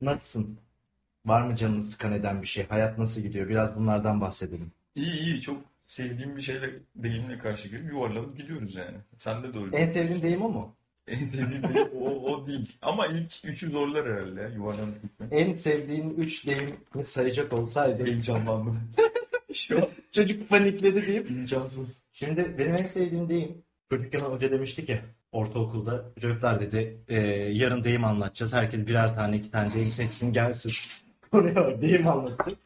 Nasılsın? Var mı canını sıkan eden bir şey? Hayat nasıl gidiyor? Biraz bunlardan bahsedelim. İyi iyi çok sevdiğim bir şeyle deyimle karşı gelip yuvarlanıp gidiyoruz yani. Sende de öyle. En sevdiğin deyim o mu? En sevdiğim deyim o, o değil. Ama ilk üçü zorlar herhalde ya, yuvarlanıp gitmek. En sevdiğin üç deyimi sayacak olsaydı Heyecanlandım. Şu çocuk panikledi deyip imkansız. Şimdi benim en sevdiğim deyim çocukken hoca demişti ki ortaokulda çocuklar dedi "e, yarın deyim anlatacağız. Herkes birer tane iki tane deyim seçsin gelsin. Bak deyim anlatacak.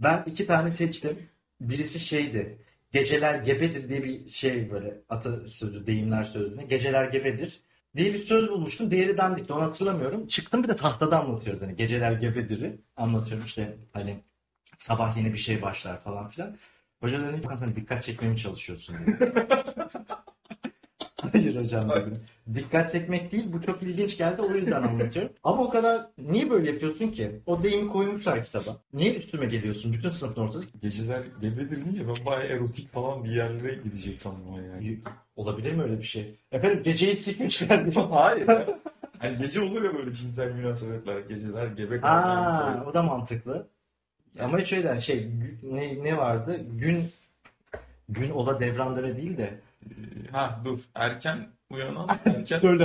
Ben iki tane seçtim. Birisi şeydi. Geceler gebedir diye bir şey böyle atasözü, deyimler sözlüğüne. Geceler gebedir diye bir söz bulmuştum. Diğeri dandikti onu hatırlamıyorum. Çıktım bir de tahtada anlatıyoruz. Hani geceler gebedir'i anlatıyorum işte hani sabah yeni bir şey başlar falan filan. Hoca dedi ki sen dikkat çekmeye mi çalışıyorsun. Hayır hocam dedim. Dikkat çekmek değil bu çok ilginç geldi o yüzden anlatıyorum. Ama o kadar niye böyle yapıyorsun ki? O deyimi koymuşlar kitaba. Niye üstüme geliyorsun bütün sınıfın ortası? Geceler gebedir deyince ben bayağı erotik falan bir yerlere gidecek sandım yani. Olabilir mi öyle bir şey? Efendim geceyi sikmişler diye. Hayır. Hani gece olur ya böyle cinsel münasebetler. Geceler gebe Aa, kalmayan. o da mantıklı. Ama hiç öyle yani şey ne, ne vardı? Gün gün ola devran döne değil de Ha dur. Erken uyanan erken Öyle.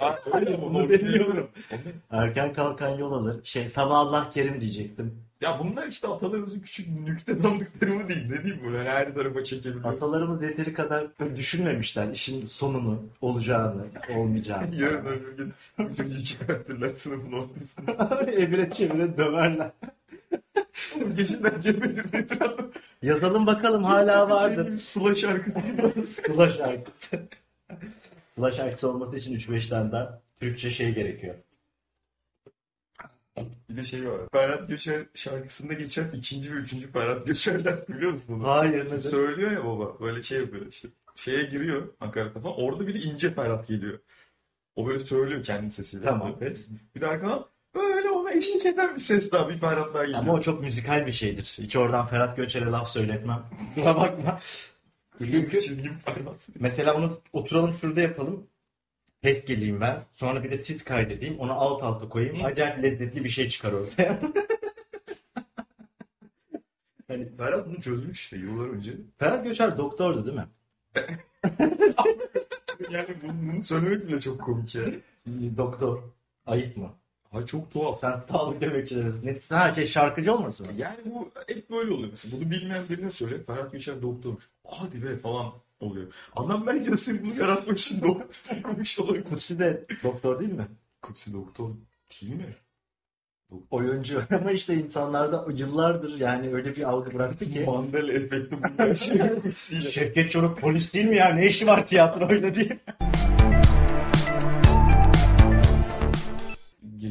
Ha, Onu demiyorum. Onu- erken kalkan yol alır. Şey sabah Allah kerim diyecektim. Ya bunlar işte atalarımızın küçük nüktedanlıkları mı diyeyim? Ne diyeyim böyle her tarafa çekebiliyor. Atalarımız yeteri kadar düşünmemişler işin sonunu, olacağını, olmayacağını. Yarın öbür gün bu çocuğu çıkartırlar sınıfın ortasına. Evire çevire döverler. Geceler gebedir nedir anladın? Yazalım bakalım hala vardır. Sıla şarkısı gibi. Sıla şarkısı. Sıla şarkısı olması için 3-5 tane daha Türkçe şey gerekiyor. Bir de şey var. Ferhat Göçer şarkısında geçen ikinci ve üçüncü Ferhat Göçerler biliyor musun onu? Hayır nedir? Söylüyor ya baba böyle şey yapıyor işte. Şeye giriyor nakarata falan. Orada bir de ince Ferhat geliyor. O böyle söylüyor kendi sesiyle. Tamam. Pes. Bir de arkadan eşlik eden bir ses daha bir daha geliyor. Ama o çok müzikal bir şeydir. Hiç oradan Ferhat Göçer'e laf söyletmem. Kusura bakma. Çünkü. Mesela onu oturalım şurada yapalım. Test geleyim ben. Sonra bir de tiz kaydedeyim. Onu alt alta koyayım. Acayip lezzetli bir şey çıkar ortaya. Hani Ferhat bunu çözmüş işte yıllar önce. Ferhat Göçer doktordu değil mi? Yani bunu, bunu söylemek bile çok komik ya. Doktor. Ayıp mı? Ha çok tuhaf. Sen sağlık emekçileri. Ne, her şey şarkıcı olmasın mı? Yani bu hep böyle oluyor mesela. Bunu bilmeyen birine söyle. Ferhat Göçer doktormuş. Hadi be falan oluyor. Adam bence de sırf bunu yaratmak için doktor okumuş olabilir. Kutsi de doktor değil mi? Kutsi doktor değil mi? Oyuncu. Ama işte insanlarda yıllardır yani öyle bir algı bıraktı ki. Mandela efekti bundan şey. Şevket Çoruk polis değil mi ya? Ne işi var tiyatroyla diye.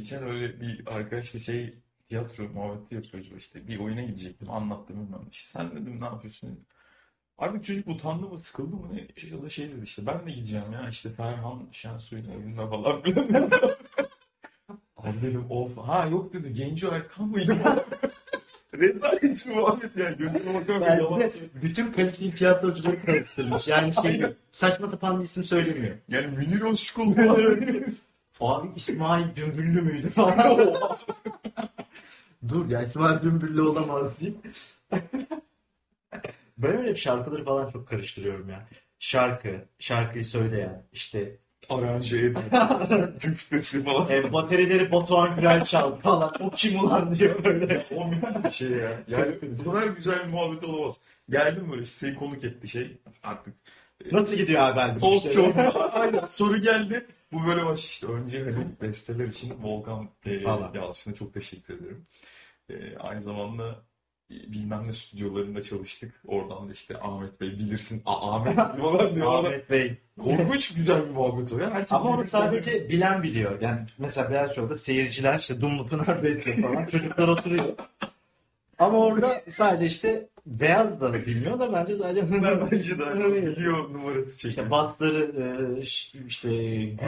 Geçen öyle bir arkadaşla şey tiyatro muhabbeti yapıyoruz işte. Bir oyuna gidecektim anlattım bilmem. İşte sen dedim ne yapıyorsun dedim. Artık çocuk utandı mı sıkıldı mı ne ya da şey dedi işte ben de gideceğim ya işte Ferhan Şensoy'un oyununa falan filan. Abi dedim of ha yok dedi Genco Erkan mıydı bu? Rezalet muhabbet yani gözüme bakan Yani yalan bütün kaliteli tiyatrocuları karıştırmış. Yani şey saçma sapan bir isim söylemiyor. Yani Münir Özkul falan. Abi İsmail Dümbüllü müydü falan. Dur ya İsmail Dümbüllü olamaz diyeyim. ben öyle şarkıları falan çok karıştırıyorum ya. Şarkı, şarkıyı söyleyen, işte Aranje eden. Güftesi falan. e, baterileri Batuhan Gürel çaldı falan. O kim ulan diyor böyle. O müthiş bir şey ya. Yani bu kadar güzel bir muhabbet olamaz. Geldim böyle seni konuk etti şey artık. Nasıl gidiyor abi? Post İşte- Aynen soru geldi. Bu böyle baş işte önce hani besteler için Volkan e. Yalçın'a çok teşekkür ederim. E, aynı zamanda e, bilmem ne stüdyolarında çalıştık. Oradan da işte Ahmet Bey bilirsin. A, Ahmet falan diyor. Ahmet Bey. Korkunç güzel bir muhabbet o ya. Herkes Ama onu sadece bilen biliyor. Yani mesela Beyaz Show'da seyirciler işte Dumlu Pınar Bezle falan çocuklar oturuyor. Ama orada sadece işte Beyaz da bilmiyor da bence sadece Ben bence de biliyor numarası işte çekiyor. basları e, ş- işte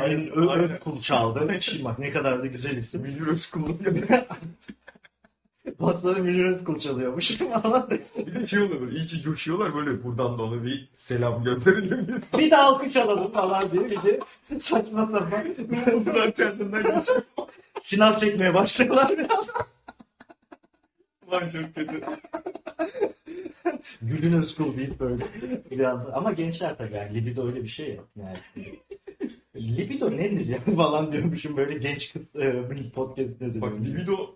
Aynen, Gül'ün aynen. Özkul çaldı. Şimdi bak ne kadar da güzel isim. Münir Özkul'un yanında. Basları Münir Özkul çalıyormuş. Bir de şey oluyor böyle iyice coşuyorlar böyle buradan da ona bir selam gönderelim bir de alkış alalım falan diye bir şey saçma sapan. Bunlar kendinden geçiyor. Şınav çekmeye başlıyorlar. Ulan çok kötü. Gülün Özkul deyip böyle bir anda. Ama gençler tabii yani libido öyle bir şey yok. Yani libido nedir ya falan diyormuşum böyle genç kız e, podcast'te Bak diyorum. libido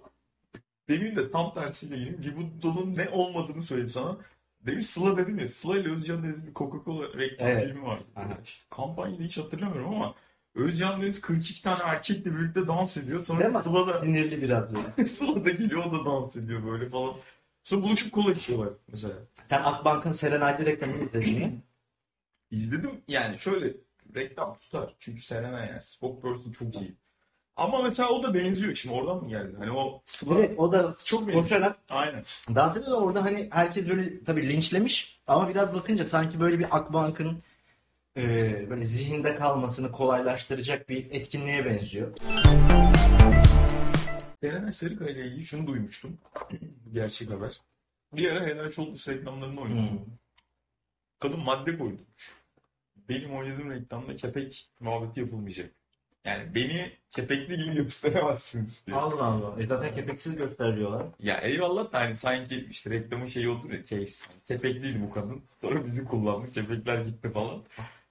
demin de tam tersiyle gireyim. Libido'nun ne olmadığını söyleyeyim sana. Demin Sıla dedim ya. Sıla ile Özcan Deniz'in bir Coca-Cola reklam Evet. filmi vardı. İşte kampanyayı hiç hatırlamıyorum ama Özcan Deniz 42 tane erkekle birlikte dans ediyor. Değil Sonra mi? Sıla da, Sinirli biraz böyle. Sıla da geliyor o da dans ediyor böyle falan. Sonra buluşup kola içiyorlar mesela. Sen Akbank'ın Serenay'da reklamını izledin mi? İzledim yani şöyle reklam tutar. Çünkü Serena yani spokesperson çok iyi. Ama mesela o da benziyor. Şimdi oradan mı geldi? Hani o Sıla... Direkt o da Çok koşarak Aynen. dans ediyor da orada hani herkes böyle tabii linçlemiş ama biraz bakınca sanki böyle bir Akbank'ın e, böyle zihinde kalmasını kolaylaştıracak bir etkinliğe benziyor. Serena Sarıkaya ile ilgili şunu duymuştum. Gerçek haber. Bir ara Head Shoulders reklamlarında oynadı. Hmm. Kadın madde koydurmuş. Benim oynadığım reklamda kepek muhabbeti yapılmayacak. Yani beni kepekli gibi gösteremezsiniz diye. Allah Allah. E zaten kepeksiz gösteriyorlar. Ya eyvallah da hani sanki işte reklamın şeyi olur ya case. Hani kepekliydi bu kadın. Sonra bizi kullandı. Kepekler gitti falan.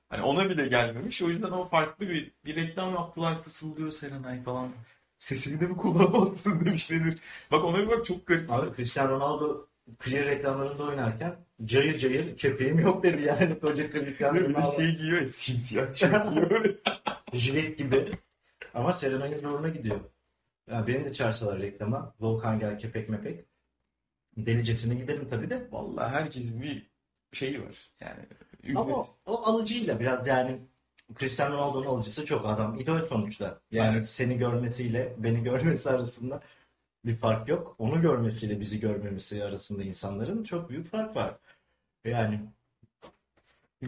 Hani ona bile gelmemiş. O yüzden o farklı bir, bir reklam yaptılar. Fısıldıyor Serenay falan. Sesini de mi kullanmazsın demiş nedir. Bak ona bir bak çok garip. Abi Cristiano Ronaldo Clear reklamlarında oynarken cayır cayır kepeğim yok dedi yani koca Cristiano Ronaldo. şey giyiyor ya simsiyah çekiyor. Jilet gibi. Ama Serenay'ın zoruna gidiyor. Ya beni de çağırsalar reklama. Volkan gel kepek mepek. Delicesine giderim tabii de. Vallahi herkesin bir şeyi var. Yani Ama ücret. o alıcıyla biraz yani Cristiano Ronaldo'nun alıcısı çok adam. İdol sonuçta. Yani Evet. seni görmesiyle beni görmesi arasında bir fark yok. Onu görmesiyle bizi görmemesi arasında insanların çok büyük fark var. Yani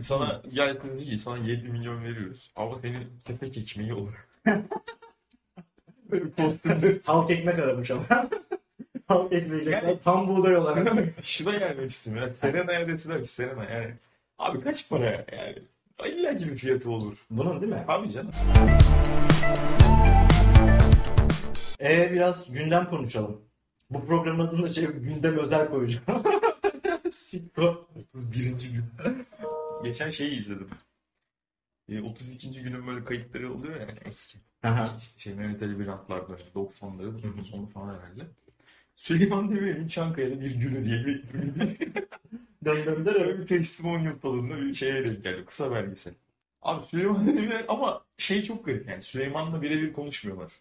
Sana dedi ki sana 7 milyon veriyoruz. Ama senin kepek ekmeği olur. Böyle kostümde. halk ekmek aramış ama. halk ekmeği Yani- tam buğday olarak. Şuna gelmek istiyorum ya. Serena'ya deseler ki Serena yani. Abi kaç para yani? İlla ki bir fiyatı olur. Bunun değil mi? Abi canım. Ee, biraz gündem konuşalım. Bu programın adını da şey, gündem özel koyacağım. Sikko. Birinci gün. Geçen şeyi izledim. E, 32. günün böyle kayıtları oluyor ya eski. Aha. İşte şey Mehmet Ali Birantlar böyle 90'ların Hı hı. sonu falan herhalde. Süleyman Demirel'in Çankaya'da bir günü diye bir, Dön dön böyle dön. bir testimonyal tadında bir şeye denk geldi. Kısa belgesel. Abi Süleyman Demirel ama şey çok garip yani Süleyman'la birebir konuşmuyorlar.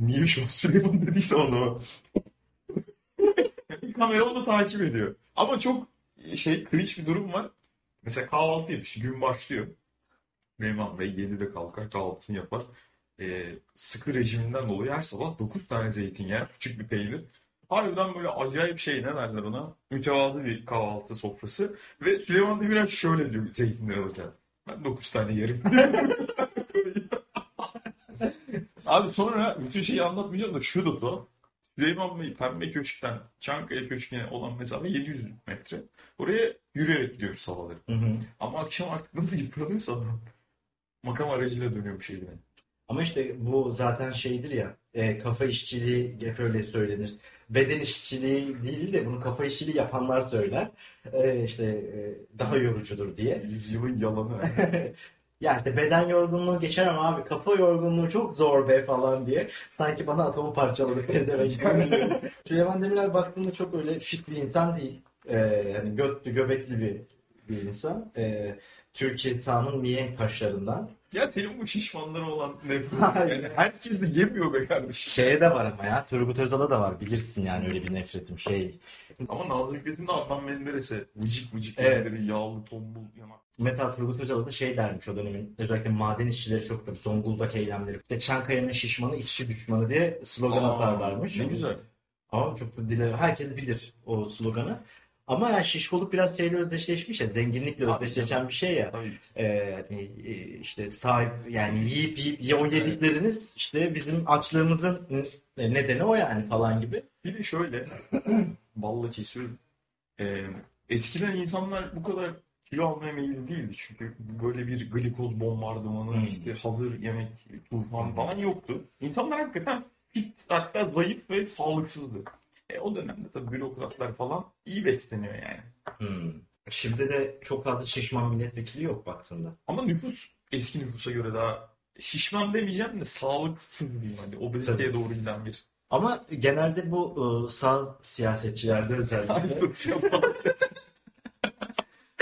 Niye şu an Süleyman dediyse onu. Kamera onu takip ediyor. Ama çok şey cringe bir durum var. Mesela kahvaltı yapmış. Gün başlıyor. Süleyman Bey 7'de kalkar kahvaltısını yapar. Ee, sıkı rejiminden dolayı her sabah 9 tane zeytin yer. Küçük bir peynir. Harbiden böyle acayip şey ne derler ona? Mütevazı bir kahvaltı sofrası. Ve Süleyman Demirel şöyle diyor zeytinleri alırken. Ben 9 tane yerim. Abi sonra bütün şeyi anlatmayacağım da şu da. Süleyman Bey Pembe Köşk'ten Çankaya Köşkü'ne olan mesafe 700 metre. Oraya yürüyerek gidiyoruz sabahları. Hı hı. Ama akşam artık nasıl yıpranıyorsa adam. Makam aracıyla dönüyormuş evine. Ama işte bu zaten şeydir ya e, kafa işçiliği hep öyle söylenir. Beden işçiliği değil de bunu kafa işçiliği yapanlar söyler. E, işte e, daha yorucudur diye. Yüzyılın yalanı. Ya işte beden yorgunluğu geçer ama abi kafa yorgunluğu çok zor be falan diye. Sanki bana atomu parçaladı pezevenk. Süleyman Demirel baktığında çok öyle şık bir insan değil. Ee, hani götlü göbekli bir, bir insan. Ee, Türkiye sahanın mihenk taşlarından. Ya senin bu şişmanlara olan nefret. Yani herkes de yemiyor be kardeşim. Şeye de var ama ya Turgut Özal'a da var bilirsin yani öyle bir nefretim şey. Ama Nazım Hikmet'in de Adnan Menderes'e vıcık vıcık Evet. elleri, yağlı tombul yanak. Mesela Turgut Özal da şey dermiş o dönemin özellikle maden işçileri çok tabii Zonguldak eylemleri. İşte Çankaya'nın şişmanı işçi düşmanı diye slogan Aa, atarlarmış. Ne güzel. Ama çok da dile herkes bilir o sloganı. Ama yani şişkoluk biraz şeyle özdeşleşmiş ya, zenginlikle Tabii özdeşleşen bir şey ya. Tabii. Ee, hani, e, işte sahip yani yiyip yiyip ya o yedikleriniz işte bizim açlığımızın nedeni o yani falan gibi. Bir de şöyle, balla kesiyorum. Ee, eskiden insanlar bu kadar kilo almaya meyilli değildi çünkü böyle bir glikoz bombardımanı, Hmm. işte hazır yemek, tufan falan yoktu. İnsanlar hakikaten fit hatta zayıf ve sağlıksızdı. E, o dönemde tabii bürokratlar falan iyi besleniyor yani. Hmm. Şimdi de çok fazla şişman milletvekili yok baktığında. Ama nüfus eski nüfusa göre daha şişman demeyeceğim de sağlıksız diyeyim hani obeziteye doğru giden bir. Ama genelde bu e, sağ siyasetçilerde özellikle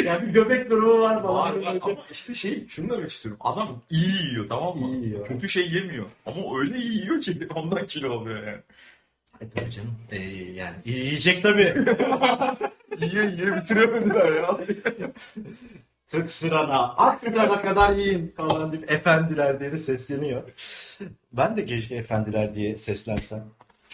yani bir göbek durumu var falan. Var var ama işte şey şunu demek istiyorum. Adam iyi yiyor tamam mı? İyi yiyor. Kötü şey yemiyor. Ama öyle iyi yiyor ki ondan kilo alıyor yani. E tabii canım. E, yani yiyecek tabii. Yiye yiye bitiremediler ya. Tık sırana, sırana kadar yiyin falan deyip efendiler diye de sesleniyor. Ben de keşke efendiler diye seslensem.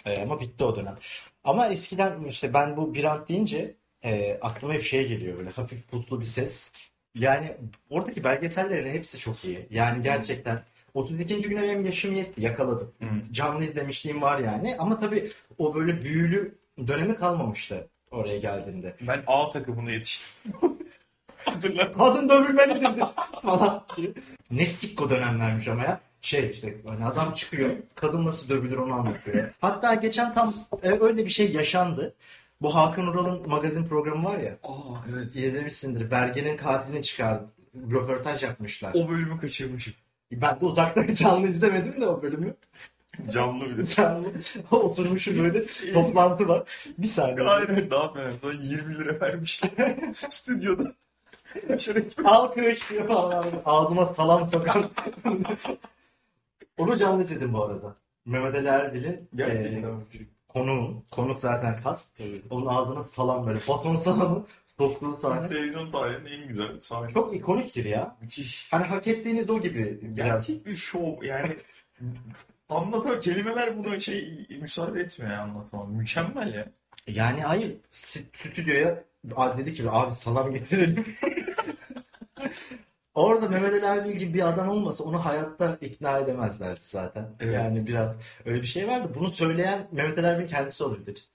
E, ama bitti o dönem. Ama eskiden işte ben bu Birant deyince e, aklıma hep şey geliyor böyle hafif puslu bir ses. Yani oradaki belgesellerin hepsi çok iyi. Yani gerçekten 32. güne benim yaşım yetti yakaladım. Canlı izlemişliğim var yani. Ama tabii o böyle büyülü dönemi kalmamıştı oraya geldiğimde. Ben A takımına yetiştim. Hatırla. Kadın dövülmelidir falan diye. Ne sikko dönemlermiş ama ya. Şey işte hani adam çıkıyor, kadın nasıl dövülür onu anlatıyor. Hatta geçen tam e, öyle bir şey yaşandı. Bu Hakan Ural'ın magazin programı var ya. Aa evet. İzlemişsindir. Bergen'in katilini çıkardı. Röportaj yapmışlar. O bölümü kaçırmışım. Ben de uzaktan canlı izlemedim de o bölümü. Canlı bir de. Canlı oturmuşum böyle toplantı var. Bir saniye. Hayır daha fena. Sana 20 lira vermişler. Stüdyoda. Alkış falan. Ağzıma salam sokan. Onu canlı izledim bu arada. Mehmet Ali Erbil'in e, konuğu. Konuk zaten kast. Onun ağzına salam böyle. Baton salamı soktuğu sahne. Televizyon tarihinin en güzel sahne. Çok ikoniktir ya. müthiş. Hani hak ettiğiniz o gibi biraz. Gerçek bir şov yani. Anlatan kelimeler buna şey müsaade etmiyor ya anlatmam. Mükemmel ya. Yani hayır st- stüdyoya a- dedi ki abi salam getirelim. Orada Mehmet Ali Erbil gibi bir adam olmasa onu hayatta ikna edemezlerdi zaten. Evet. Yani biraz öyle bir şey vardı. Bunu söyleyen Mehmet Ali Erbil kendisi olabilir.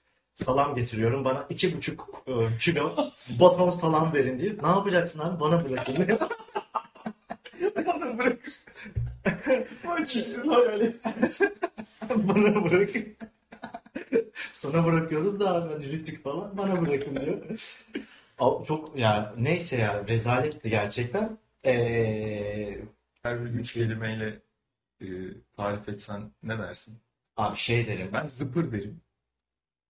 Salam getiriyorum bana iki buçuk e, kilo baton salam verin diye. Ne yapacaksın abi? Bana bırakın. Bana bırak. Ay çipsin hayal etmiş. bana bırakın. Sonra bırakıyoruz da abi hani rütük falan bana bırakın diyor. Çok ya neyse ya rezaletti gerçekten. Ee, Her bir üç kelimeyle e, tarif etsen ne dersin? abi şey derim Ben zıpır derim.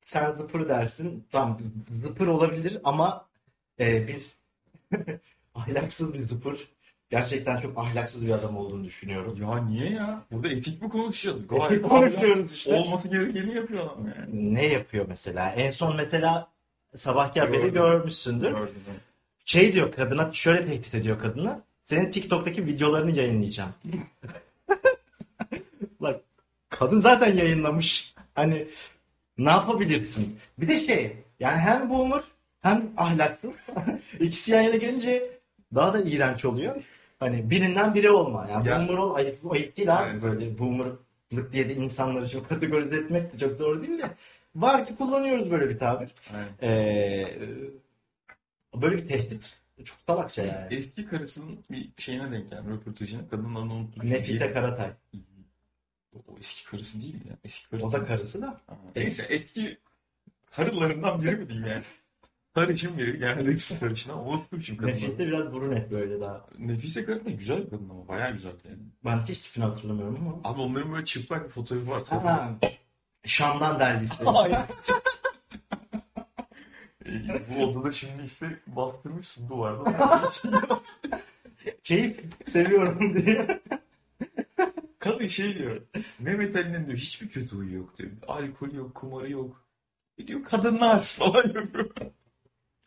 Sen zıpır dersin tam zıpır olabilir ama e, bir ahlaksız bir zıpır gerçekten çok ahlaksız bir adam olduğunu düşünüyorum. Ya niye ya? Burada etik mi konuşacağız? Gayet Etik konuşuyoruz işte. Olması gerekeni yapıyor adam yani. Ne yapıyor mesela? En son mesela sabahki haberi Gördüm. görmüşsündür. Gördüm. Şey diyor kadına şöyle tehdit ediyor kadına. Senin TikTok'taki videolarını yayınlayacağım. Bak kadın zaten yayınlamış. Hani ne yapabilirsin? Bir de şey yani hem boomer hem ahlaksız. İkisi yan yana gelince daha da iğrenç oluyor. Hani birinden biri olma. Yani Ya- boomer ol ayıp, ayıp değil abi. Evet. Böyle boomerlık diye de insanları şimdi kategorize etmek de çok doğru değil de. Var ki kullanıyoruz böyle bir tabir. Aynen. Ee, böyle bir tehdit çok salakça yani. Eski karısının bir şeyine denk geldi röportajına. Kadının adını unuttum. Nefise Karatay. Eski karısı değil mi ya? Eski karısı. O da karısı da. Ha, Neyse eski karılarından biri mi diyeyim yani? Sarışın biri. Yani hepsi sarışın ama unuttum şimdi kadını. Nefise biraz brunet böyle daha. Nefise Karın da güzel bir kadın ama bayağı güzel yani. Ben hiç tipini hatırlamıyorum ama. Abi onların böyle çıplak bir fotoğrafı var. Ha, Şam'dan dergisi. E, bu odada şimdi işte bastırmışsın duvarda. Keyif seviyorum diye. Kadın şey diyor. Mehmet Ali'nin diyor hiçbir kötü huyu yok diyor. Alkol yok, kumarı yok. E diyor kadınlar falan yapıyor.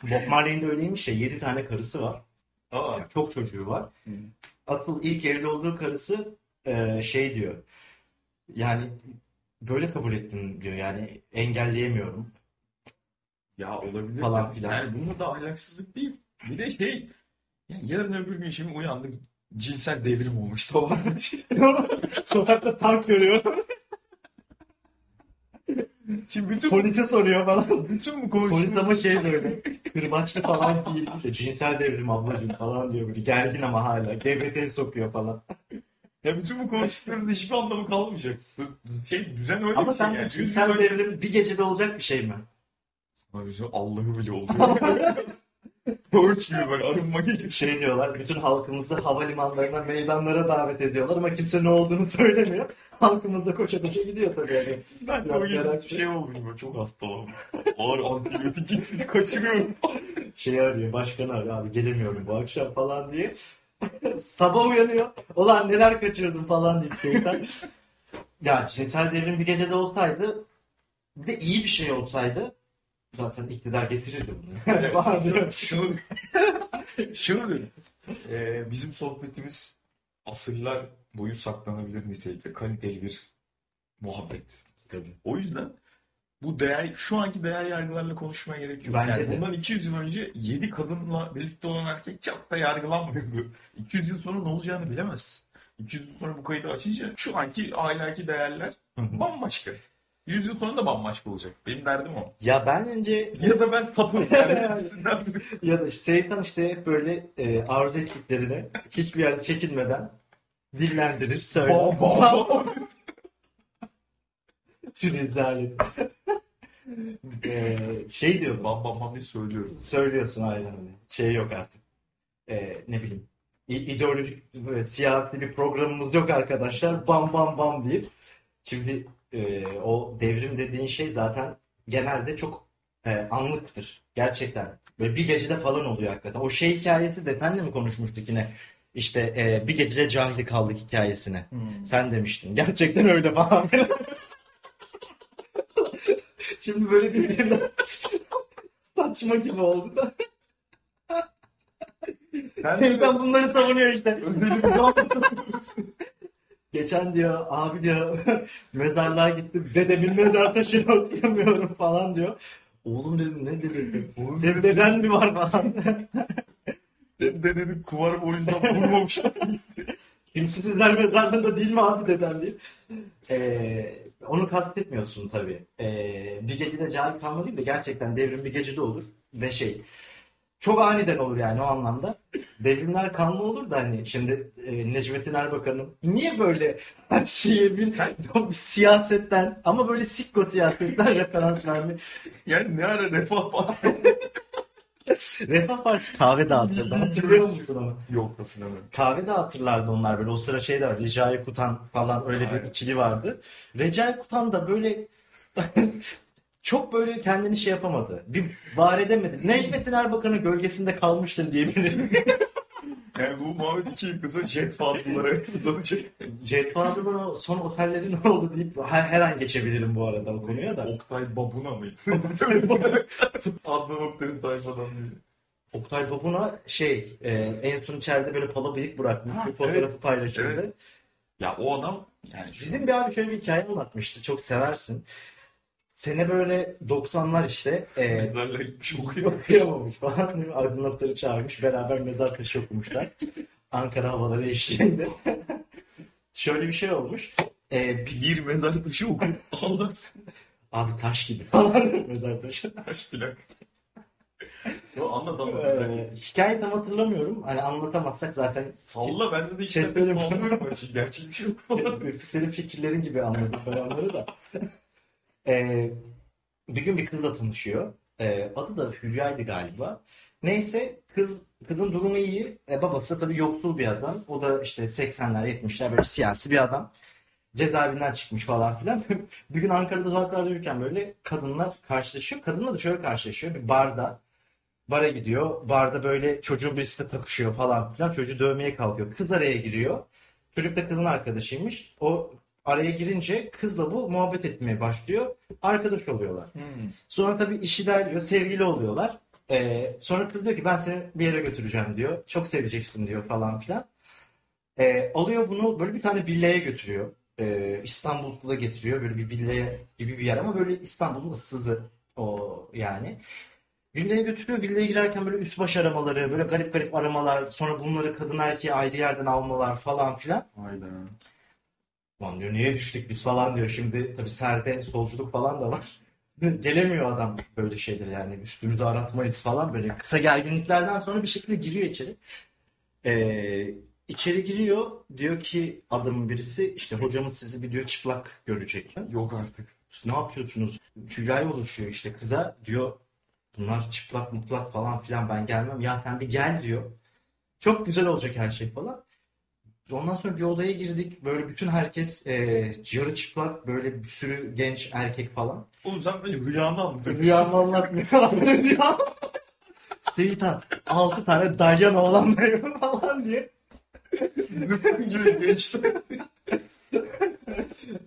Bob Marley'in de öyleymiş ya 7 tane karısı var. Aa. Çok çocuğu var. Hı. Asıl ilk evli olduğu karısı e, şey diyor. Yani böyle kabul ettim diyor. Yani engelleyemiyorum. Ya olabilir. Falan filan. Yani bunun da ahlaksızlık değil. Bir de şey yani yarın öbür gün şimdi uyandık cinsel devrim olmuş tamam mı? Sokakta tank görüyor. Şimdi bütün Polise soruyor falan. bütün bu konuşma Polis ama şey böyle kırbaçlı falan giymiş. Cinsel devrim ablacığım falan diyor böyle. Gergin ama hala. GBT sokuyor falan. Ya bütün bu konuştuklarımızda hiçbir anlamı kalmayacak. Bu Şey düzen öyle Ama bir şey sen yani. sen önce- devrim bir gecede olacak bir şey mi? Sana bir şey Allah'ı bile oluyor. Borç gibi böyle arınma gecesi. Şey diyorlar, bütün halkımızı havalimanlarına, meydanlara davet ediyorlar ama kimse ne olduğunu söylemiyor. Halkımız da koşa koşa gidiyor tabii yani. Ben de o merak bir şey olmuş böyle çok hastalanmış. Ağır antibiyotik geçmini kaçırıyorum. Şeyi arıyor, başkanı arıyor abi gelemiyorum bu akşam falan diye. Sabah uyanıyor. Ulan neler kaçırdım falan deyip şeytan. ya cinsel devrim bir gecede olsaydı bir de iyi bir şey olsaydı zaten iktidar getirirdi bunu. Şunu şunu dedim. Ee, bizim sohbetimiz asırlar boyu saklanabilir nitelikte kaliteli bir muhabbet. Tabii. O yüzden bu değer şu anki değer yargılarla konuşmaya gerek yok. Bence yani de. bundan 200 yıl önce 7 kadınla birlikte olan erkek çok da yargılanmıyordu. 200 yıl sonra ne olacağını bilemezsin. 200 yıl sonra bu kaydı açınca şu anki ahlaki değerler bambaşka. 100 yıl sonra da bambaşka olacak. Benim derdim o. ya ben önce Ya da ben sapım. Yani ikisinden biri. ya da işte şeytan işte hep böyle e, arzu ettiklerini hiçbir yerde çekinmeden dillendirir, söyler. Bam bam bam. Şu rezalet. e, şey diyordum. Bam bam bam diye söylüyorum. Söylüyorsun aynen öyle. Şey yok artık. Ee, ne bileyim. İdeolojik siyasi bir programımız yok arkadaşlar. Bam bam bam deyip. Şimdi e, o devrim dediğin şey zaten genelde çok e, anlıktır. Gerçekten. Böyle bir gecede falan oluyor hakikaten. O şey hikayesi de senle mi konuşmuştuk yine? İşte e, bir gecede cahil kaldık hikayesine. Sen demiştin. Gerçekten öyle falan. Şimdi böyle dediğimde saçma gibi oldu da. Sen de bunları savunuyor işte. anlatabilirsin. Geçen diyor abi diyor mezarlığa gittim. Dedemin mezar taşını okuyamıyorum falan diyor. Oğlum dedim ne? Oğlum Senin dedim, deden mi var falan. Dedenin kumar borcundan vurmamışlar. Kimsesizler mezarlığında değil mi abi deden diye. Ee, onu kastetmiyorsun tabii. Ee, bir gecede cahil kalma değil de gerçekten devrim bir gecede olur. Ve şey çok aniden olur yani o anlamda. Devrimler kanlı olur da hani şimdi e, Necmettin Erbakan'ın niye böyle her şeye bir siyasetten ama böyle sikko siyasetten referans verme. Yani ne ara refah falan. Refah Partisi kahve dağıtırdı hatırlıyor musun onu? Yok hatırlamıyorum. Kahve dağıtırlardı onlar böyle. O sıra şey de var. Recai Kutan falan öyle bir Aynen. ikili vardı. Recai Kutan da böyle çok böyle kendini şey yapamadı. Bir var edemedi. Necmettin Erbakan'ın gölgesinde kalmıştır diyebilirim. Yani bu muhabbet iki yıl sonra jet fazlaları uzanacak. Jet o son otelleri ne oldu deyip her, her an geçebilirim bu arada o konuya da. Oktay Babuna mıydı? Adnan Oktay'ın tayfadan biri. Oktay Babuna şey e, en son içeride böyle pala bıyık bırakmış. Ha, bir fotoğrafı evet. paylaşıldı. Evet. Ya o adam yani şu- Bizim bir abi şöyle bir hikaye anlatmıştı. Çok seversin. Sene böyle 90'lar işte. E, mezarlığa gitmiş okuyor. okuyamamış falan. değil mi? Aydınlatları çağırmış. Beraber mezar taşı okumuşlar. Ankara havaları eşliğinde. Şöyle bir şey olmuş. E, bir, Bir mezar taşı okuyup ağlarsın. abi taş gibi falan mezar taşı. Taş plak. Yo anlat anlat. E, hikayeyi tam hatırlamıyorum. Hani anlatamazsak zaten Salla bende de Şey işte söyleyeyim. anlıyorum. Gerçek bir şey yok falan. senin fikirlerin gibi anladım ben onları da. E, bir gün bir kızla tanışıyor. E, adı da Hülya'ydı galiba. Neyse kız kızın durumu iyi. E, babası da tabii yoksul bir adam. O da işte 80'ler 70'ler böyle siyasi bir adam. Cezaevinden çıkmış falan filan. bir gün Ankara'da sokaklarda yürürken böyle kadınlar karşılaşıyor. Kadınla da şöyle karşılaşıyor. Bir barda. Bara gidiyor. Barda böyle çocuğun birisi de takışıyor falan filan. Çocuğu dövmeye kalkıyor. Kız araya giriyor. Çocuk da kızın arkadaşıymış. O araya girince kızla bu muhabbet etmeye başlıyor. Arkadaş oluyorlar. Hmm. Sonra tabii işi ilerliyor. Sevgili oluyorlar. Ee, sonra kız diyor ki ben seni bir yere götüreceğim diyor. Çok seveceksin diyor falan filan. Ee, alıyor bunu böyle bir tane villaya götürüyor. Ee, İstanbul'da getiriyor. Böyle bir villaya gibi bir yer ama böyle İstanbul'un ıssızı o yani. Villaya götürüyor. Villaya girerken böyle üst baş aramaları, böyle garip garip aramalar, sonra bunları kadın erkeği ayrı yerden almalar falan filan. Hayda. Lan diyor niye düştük biz falan diyor. Şimdi tabii serde solculuk falan da var. Gelemiyor adam böyle şeyler yani üstümüzü aratmayız falan böyle kısa gerginliklerden sonra bir şekilde giriyor içeri. Ee, içeri giriyor. Diyor ki adamın birisi işte hocamız sizi bir diyor çıplak görecek. Yok artık. Siz ne yapıyorsunuz? Hülya oluşuyor işte kıza diyor bunlar çıplak mutlak falan filan ben gelmem. Ya sen bir gel diyor. Çok güzel olacak her şey falan. Ondan sonra bir odaya girdik. Böyle bütün herkes e, yarı çıplak böyle bir sürü genç erkek falan. Oğlum sen beni rüyanı anlatıyorsun. Rüyamı anlatmıyor falan. Rüya. Seyitan 6 tane dalyan oğlanlayım falan diye. Zıpkın gibi geçti.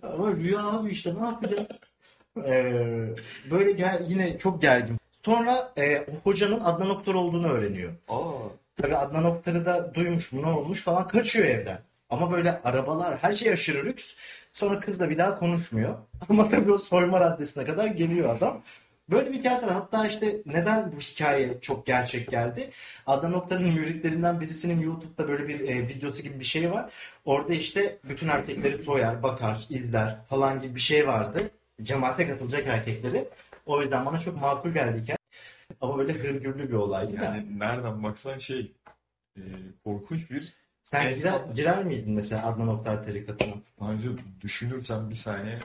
Ama rüya abi işte ne yapacağım? Ee, böyle ger yine çok gergin. Sonra e, o hocanın Adnan Oktar olduğunu öğreniyor. Aa. Tabii Adnan Oktar'ı da duymuş mu ne olmuş falan kaçıyor evden. Ama böyle arabalar her şey aşırı lüks. Sonra kızla bir daha konuşmuyor. Ama tabii o soyma raddesine kadar geliyor adam. Böyle bir hikayesi var. Hatta işte neden bu hikaye çok gerçek geldi? Adnan Oktar'ın müritlerinden birisinin YouTube'da böyle bir e, videosu gibi bir şey var. Orada işte bütün erkekleri soyar, bakar, izler falan gibi bir şey vardı. Cemaate katılacak erkekleri. O yüzden bana çok makul geldi hikaye. Ama böyle hırgürlü bir olaydı da. Yani nereden baksan şey e, korkunç bir Sen Evet, girer, girer miydin mesela Adnan Oktar tarikatına? sadece düşünürsem bir saniye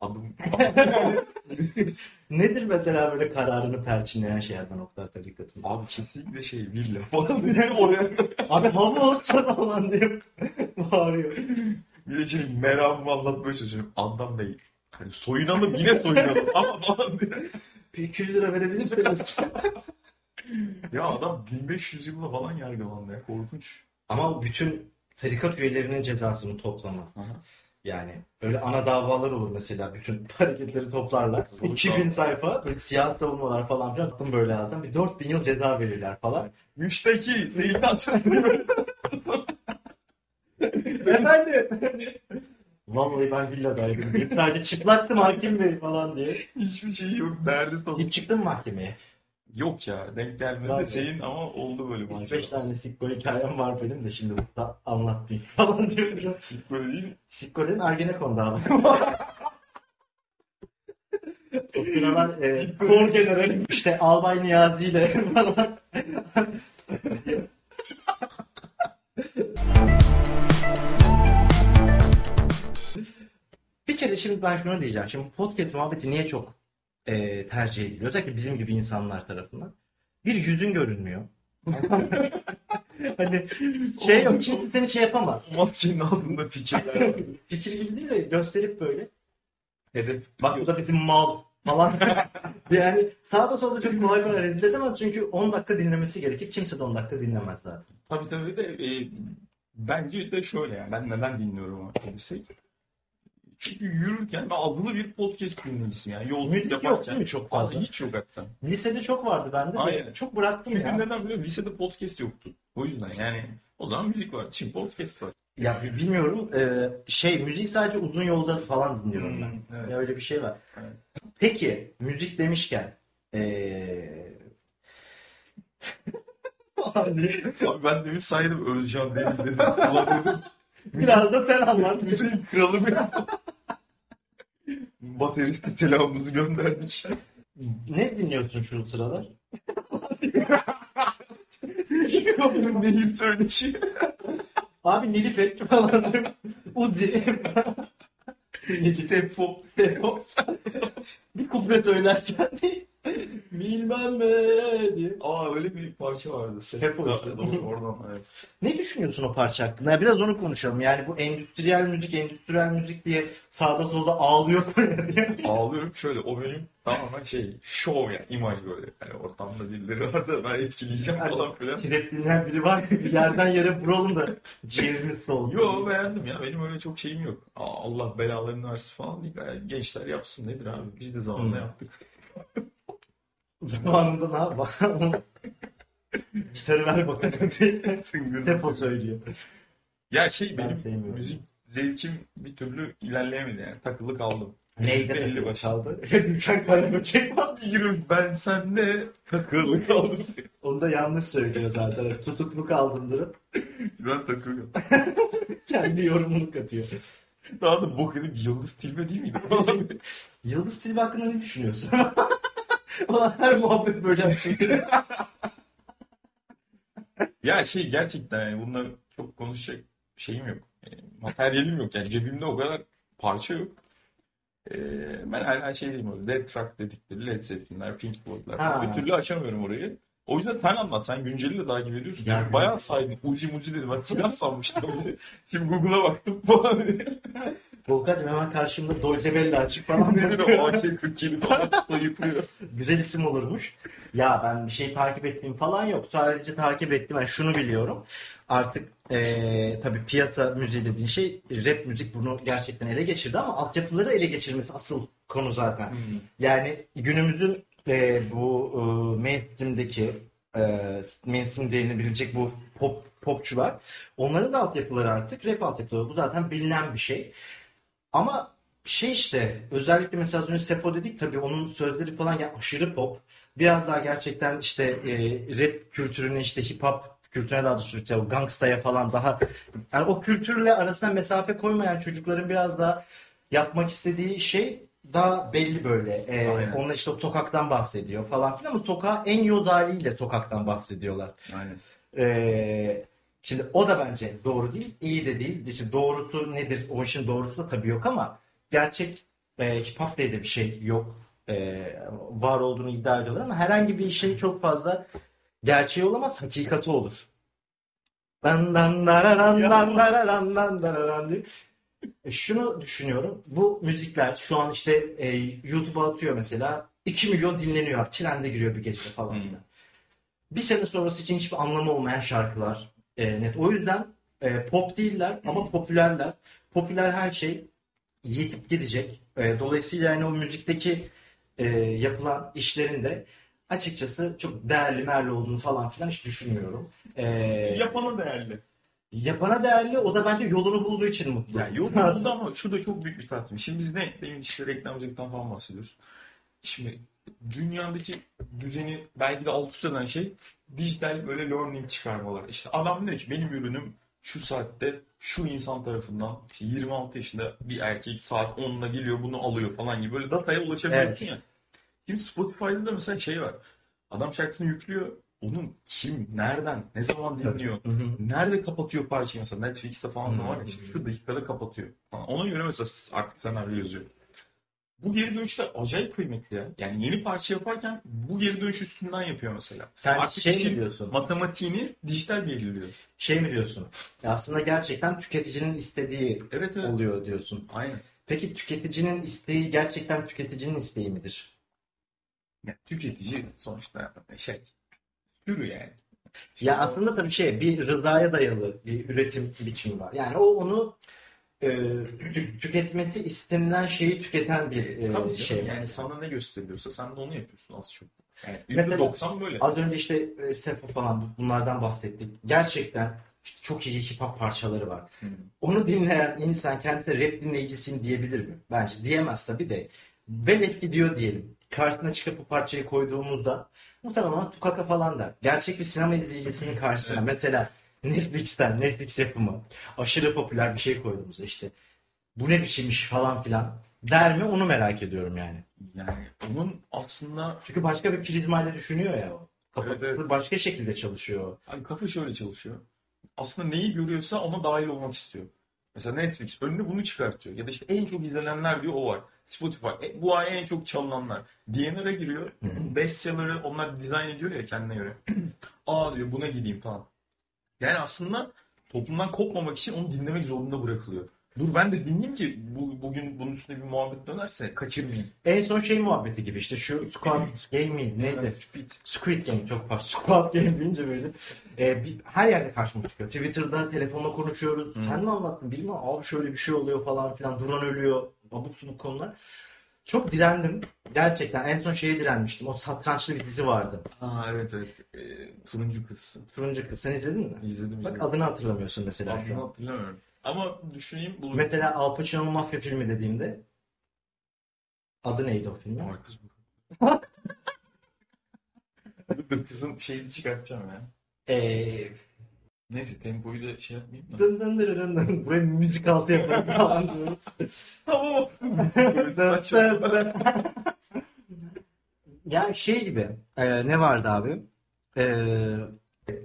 adım Nedir mesela böyle kararını perçinleyen şey Adnan Oktar tarikatına? abi kesinlikle şey villa falan diye oraya Abi hava olsa falan diye bağırıyor. bir de şey meramımı anlatmaya çalışıyorum. Adnan Bey hani soyunalım yine soyunalım ama falan diye. Bir 200 lira verebilirseniz. Ya adam 1500 yılla falan yargılandı ya korkunç. Ama bütün tarikat üyelerinin cezasını toplama. Aha. Yani öyle ana davalar olur mesela bütün hareketleri toplarlar. Doğru, 2000 tamam. sayfa böyle siyah savunmalar falan filan attım böyle yazdım. Bir 4000 yıl ceza verirler falan. Müşteki Seyit Açan Efendim. Vallahi ben villadaydım. diye. Sadece çıplaktım hakim bey falan diye. hiçbir şey yok derdi falan. Hiç çıktın mı mahkemeye? Yok ya denk gelmedi de senin ama oldu böyle 3-5 maşallah. tane Sikko hikayem var benim de şimdi burada anlatmayayım falan diyor biraz. Böyle değil mi? Sikko dedim Ergenekon'da abi. o sıralar e, kor generalim işte Albay Niyazi ile falan. Kere şimdi ben şunu diyeceğim. Şimdi podcast muhabbeti niye çok e, tercih ediliyor? Özellikle bizim gibi insanlar tarafından. Bir yüzün görünmüyor. hani şey yok. Kimse seni şey yapamaz. Maskenin altında fikirler var. Fikir gibi değil de gösterip böyle. Hedef. Bak bu da bizim mal falan. yani sağda solda çok kolay kolay rezil edemez. Çünkü 10 dakika dinlemesi gerekir. Kimse de 10 dakika dinlemez zaten. Tabii tabii de e, bence de şöyle yani ben neden dinliyorum otobüse? Çünkü yürürken ben azılı bir podcast dinlemişim yani yolculuk Müzik yok yaparken. değil mi çok fazla? hiç yok hatta. Lisede çok vardı bende de. Aynen. Çok bıraktım Çünkü ya. neden biliyor musun? Lisede podcast yoktu. O yüzden yani o zaman müzik var. Şimdi podcast var. Ya bi- bilmiyorum. Ee, şey müziği sadece uzun yolda falan dinliyorum ben. Hmm, evet. Ya öyle bir şey var. Evet. Peki müzik demişken ee... Abi ben demin saydım Özcan Deniz dedim. Ulan dedim. Biraz da sen anlat. Müziğin kralı benim. Bateriste selamımızı gönderdik. Ne dinliyorsun şu sıralar? Kapının nehir söyleşi. Abi Nilüfer falan. Uzi. Step pop. Sefo. bir kuple söylersen diye. Bilmem ne diye. Aa öyle bir parça vardı. Hep o işte. Doğru, oradan evet. Ne düşünüyorsun o parça hakkında? Ya Biraz onu konuşalım. Yani bu endüstriyel müzik, endüstriyel müzik diye sağda solda ağlıyor diye. Ağlıyorum şöyle o benim tamamen şey şov yani imaj böyle. Yani ortamda birileri var da ben etkileyeceğim falan filan. Trap dinleyen biri var. Bir yerden yere vuralım da ciğerimiz soğusun. Yo beğendim ya benim öyle çok şeyim yok. Aa, Allah belalarını versin falan değil. Yani gençler yapsın nedir abi biz de zamanında Hmm. yaptık. Zamanında ne yapalım? Gitarı ver bakalım diye. Hep o söylüyor. Ya şey Ben benim sevmiyorum. müzik zevkim bir türlü ilerleyemedi yani takılı kaldım. Neyde Belli takılı başlı. kaldı? Kalem böcek var. Bir ben sende takılı kaldım. Onu da yanlış söylüyor zaten. Tutuklu kaldım durum. ben takılıyorum. Kendi yorumunu katıyor. Daha da bok edip Yıldız Tilbe değil miydi? Yıldız Tilbe hakkında ne düşünüyorsun? Ulan her muhabbet böyle bir şey. ya şey gerçekten yani bununla çok konuşacak şeyim yok. E, materyalim yok yani cebimde o kadar parça yok. E, ben hala şey diyeyim öyle Dead Truck dedikleri Led Zeppelin'ler, Pink Floyd'lar bir türlü açamıyorum orayı. O yüzden sen anlat. Sen günceli de takip ediyorsun. Yani- Bayağı saydın. Uci muci dedim. Ben silah sanmıştım. Şimdi Google'a baktım falan. Volkan'cığım hemen karşımda Dolce Bella açık falan. Nedir o AK-47 falan sayıtlıyor. Güzel isim olurmuş. Ya ben bir şey takip ettiğim falan yok. Sadece takip ettim. Ben şunu biliyorum. Artık eee tabii piyasa müziği dediğin şey rap müzik bunu gerçekten ele geçirdi ama altyapıları ele geçirmesi asıl konu zaten. Yani günümüzün eee, bu eee, mainstream'deki eee mainstream denilebilecek bu pop popçular onların da altyapıları artık rap altyapıları. Bu zaten bilinen bir şey. Ama şey işte özellikle mesela az önce Sefo dedik tabii onun sözleri falan ya aşırı pop. Biraz daha gerçekten işte e, rap kültürüne işte hip hop kültürüne daha doğrusu işte gangstaya falan daha yani o kültürle arasına mesafe koymayan çocukların biraz daha yapmak istediği şey daha belli böyle. E, Aynen. onlar işte sokaktan bahsediyor falan filan ama sokağa en yoz haliyle sokaktan bahsediyorlar. Aynen. Ee, şimdi o da bence doğru değil, iyi de değil. İşte doğrusu nedir? O işin doğrusu da tabii yok ama gerçek e, hip de bir şey yok. Ee, var olduğunu iddia ediyorlar ama herhangi bir işin çok fazla gerçeği olamaz, hakikati olur. Dan dan dararan dan dararan dan dararan diye. E, Şunu düşünüyorum. Bu müzikler şu an işte e, YouTube'a atıyor mesela 2 milyon dinleniyor. Trende giriyor bir gecede falan Hmm. filan. Bir sene sonrası için hiçbir anlamı olmayan şarkılar. E, net. O yüzden e, pop değiller ama popülerler. Popüler her şey yetip gidecek. E, dolayısıyla yani o müzikteki e, yapılan işlerin de açıkçası çok değerli merli olduğunu falan filan hiç düşünmüyorum. E, Yapana değerli. yapana değerli o da bence yolunu bulduğu için mutlu. Yani yok burada ama şurada çok büyük bir tartışma. Şimdi biz ne demin işte reklamcılıktan falan bahsediyoruz. Şimdi dünyadaki düzeni belki de alt üst eden şey dijital böyle learning çıkarmalar. İşte adam diyor ki benim ürünüm şu saatte şu insan tarafından işte 26 yaşında bir erkek saat 10'da geliyor bunu alıyor falan gibi böyle dataya ulaşabiliyorsun ya. Şimdi Spotify'da da mesela şey var. Adam şarkısını yüklüyor. Onun kim, nereden, ne zaman dinliyor? Nerede kapatıyor parçayı mesela Netflix'te falan da var ya işte şu dakikada kapatıyor. Ona göre mesela artık senaryo yazıyor. Bu geri dönüşler acayip kıymetli ya. Yani yeni parça yaparken bu geri dönüş üstünden yapıyor mesela. Sen Artık şey mi diyorsun? Matematiğini dijital belirliyor. Şey mi diyorsun? Aslında gerçekten tüketicinin istediği Evet evet. oluyor diyorsun. Aynen. Peki tüketicinin isteği gerçekten tüketicinin isteği midir? Ya, tüketici sonuçta şey sürü yani. Ya aslında tabii şey bir rızaya dayalı bir üretim biçimi var. Yani o onu e, tü- tüketmesi istenilen şeyi tüketen bir e, Tabii şey. canım, yani sana ne gösteriliyorsa sen de onu yapıyorsun az çok. Yani Mesela- %90 böyle. Az önce işte e, Sefo falan bunlardan bahsettik. Gerçekten işte çok iyi hip hop parçaları var. Hı. Onu dinleyen insan kendisine rap dinleyicisiyim diyebilir mi? Bence diyemez tabii de. Velet gidiyor diyelim. Karşısına çıkıp bu parçayı koyduğumuzda muhtemelen tukaka falan der. Gerçek bir sinema izleyicisinin karşısına Evet. mesela Netflix'ten Netflix yapımı aşırı popüler bir şey koyduğumuzda işte bu ne biçimmiş falan filan der mi onu merak ediyorum yani. Yani onun aslında Çünkü başka bir prizmayla düşünüyor ya o. Kafası Evet, evet. başka şekilde çalışıyor. Abi kafa şöyle çalışıyor. Aslında neyi görüyorsa ona dahil olmak istiyor. Mesela Netflix önüne bunu çıkartıyor. Ya da işte en çok izlenenler diyor o var. Spotify e, bu ay en çok çalınanlar. DNR'a giriyor. Bestseller'ı onlar dizayn ediyor ya kendine göre. Aa diyor buna gideyim falan. Yani aslında toplumdan kopmamak için onu dinlemek zorunda bırakılıyor. Dur ben de dinleyeyim ki bu, bugün bunun üstüne bir muhabbet dönerse kaçırmayayım. En son şey muhabbeti gibi işte şu Squid Game miydi neydi? Speed. Squid Game çok pardon. Squid Game deyince böyle. e, bir- her yerde karşıma çıkıyor. Twitter'da telefonla konuşuyoruz. Hı. Sen mi anlattın bilmem. Abi şöyle bir şey oluyor falan filan. Duran ölüyor. Abuk subuk konular. Çok direndim. Gerçekten en son şeye direnmiştim. O satrançlı bir dizi vardı. Aa evet evet. Ee, turuncu kız. Turuncu kız. Sen izledin mi? İzledim Bak izledim. adını hatırlamıyorsun mesela Adını hatırlamıyorum. Ama düşüneyim bulurum. Mesela Al Pacino'nun mafya filmi dediğimde adı neydi o filmin? Marcus Dur kızın şeyini çıkartacağım ya. Eee Neyse tempoyu da şey yapmayayım da. dın dın dın dın. Buraya müzik altı yaparız falan diyor. Tamam olsun. Ya şey gibi e, ne vardı abi? E,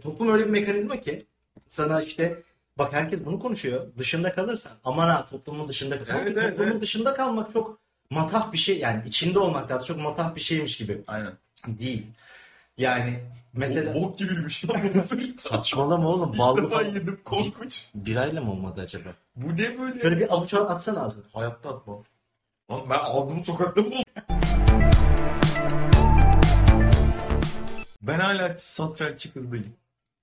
toplum öyle bir mekanizma ki sana işte Bak herkes bunu konuşuyor. Dışında kalırsan. Aman ha toplumun dışında kalırsan. Evet, evet, toplumun evet. dışında kalmak çok matah bir şey. Yani içinde olmak daha çok matah bir şeymiş gibi. Aynen. Değil. Yani mesela Bok, gibiymiş lan bu mısır. saçmalama oğlum. İlk Ballı defa falan. yedim korkunç. Birayla mı olmadı acaba? Bu ne böyle? Şöyle bir avuç atsana ağzına. Hayatta atmam. Lan ben ağzımı sokakta mı? Ben hala satranççı kızdayım.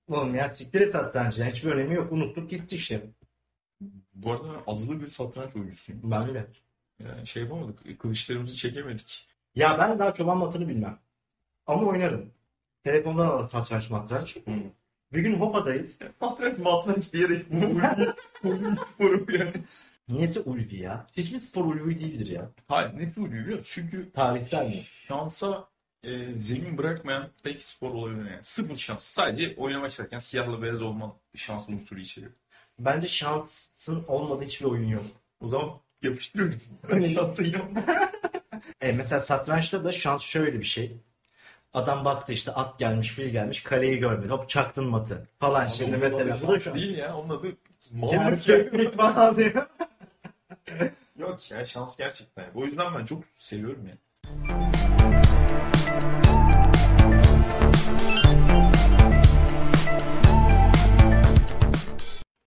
Oğlum ya siktir et satrancı. Hiçbir önemi yok. Unuttuk gitti işte. Bu arada azılı bir satranç oyuncusuyum. Ben de. Yani şey yapamadık, kılıçlarımızı çekemedik. Ya ben daha çoban matını bilmem. Ama oynarım. Telefondan alır satranç matranç. Bir gün Hopa'dayız. Satranç matranç diyerek ulvi, ulvi sporum yani. Niyeti ulvi ya. Hiçbir spor ulvi değildir ya. Hayır ne ulvi biliyor musun? Çünkü Tarihsel mi? şansa e, zemin bırakmayan tek spor olabilir yani. Sıfır şans. Sadece oynamak isterken siyahla beyaz olma şans unsuru içeriyor. Bence şansın olmadığı hiçbir oyun yok. O zaman yapıştırıyorum. Ben inanmam. E mesela satrançta da şans şöyle bir şey. Adam baktı işte at gelmiş, fil gelmiş, kaleyi görmedi. Hop çaktın matı falan. Şimdi Onun adı mesela bu da şu değil ya. Onun adı Yani ya. sökmek falan diyor. Yok ya şans gerçekten. O yüzden ben çok seviyorum ya.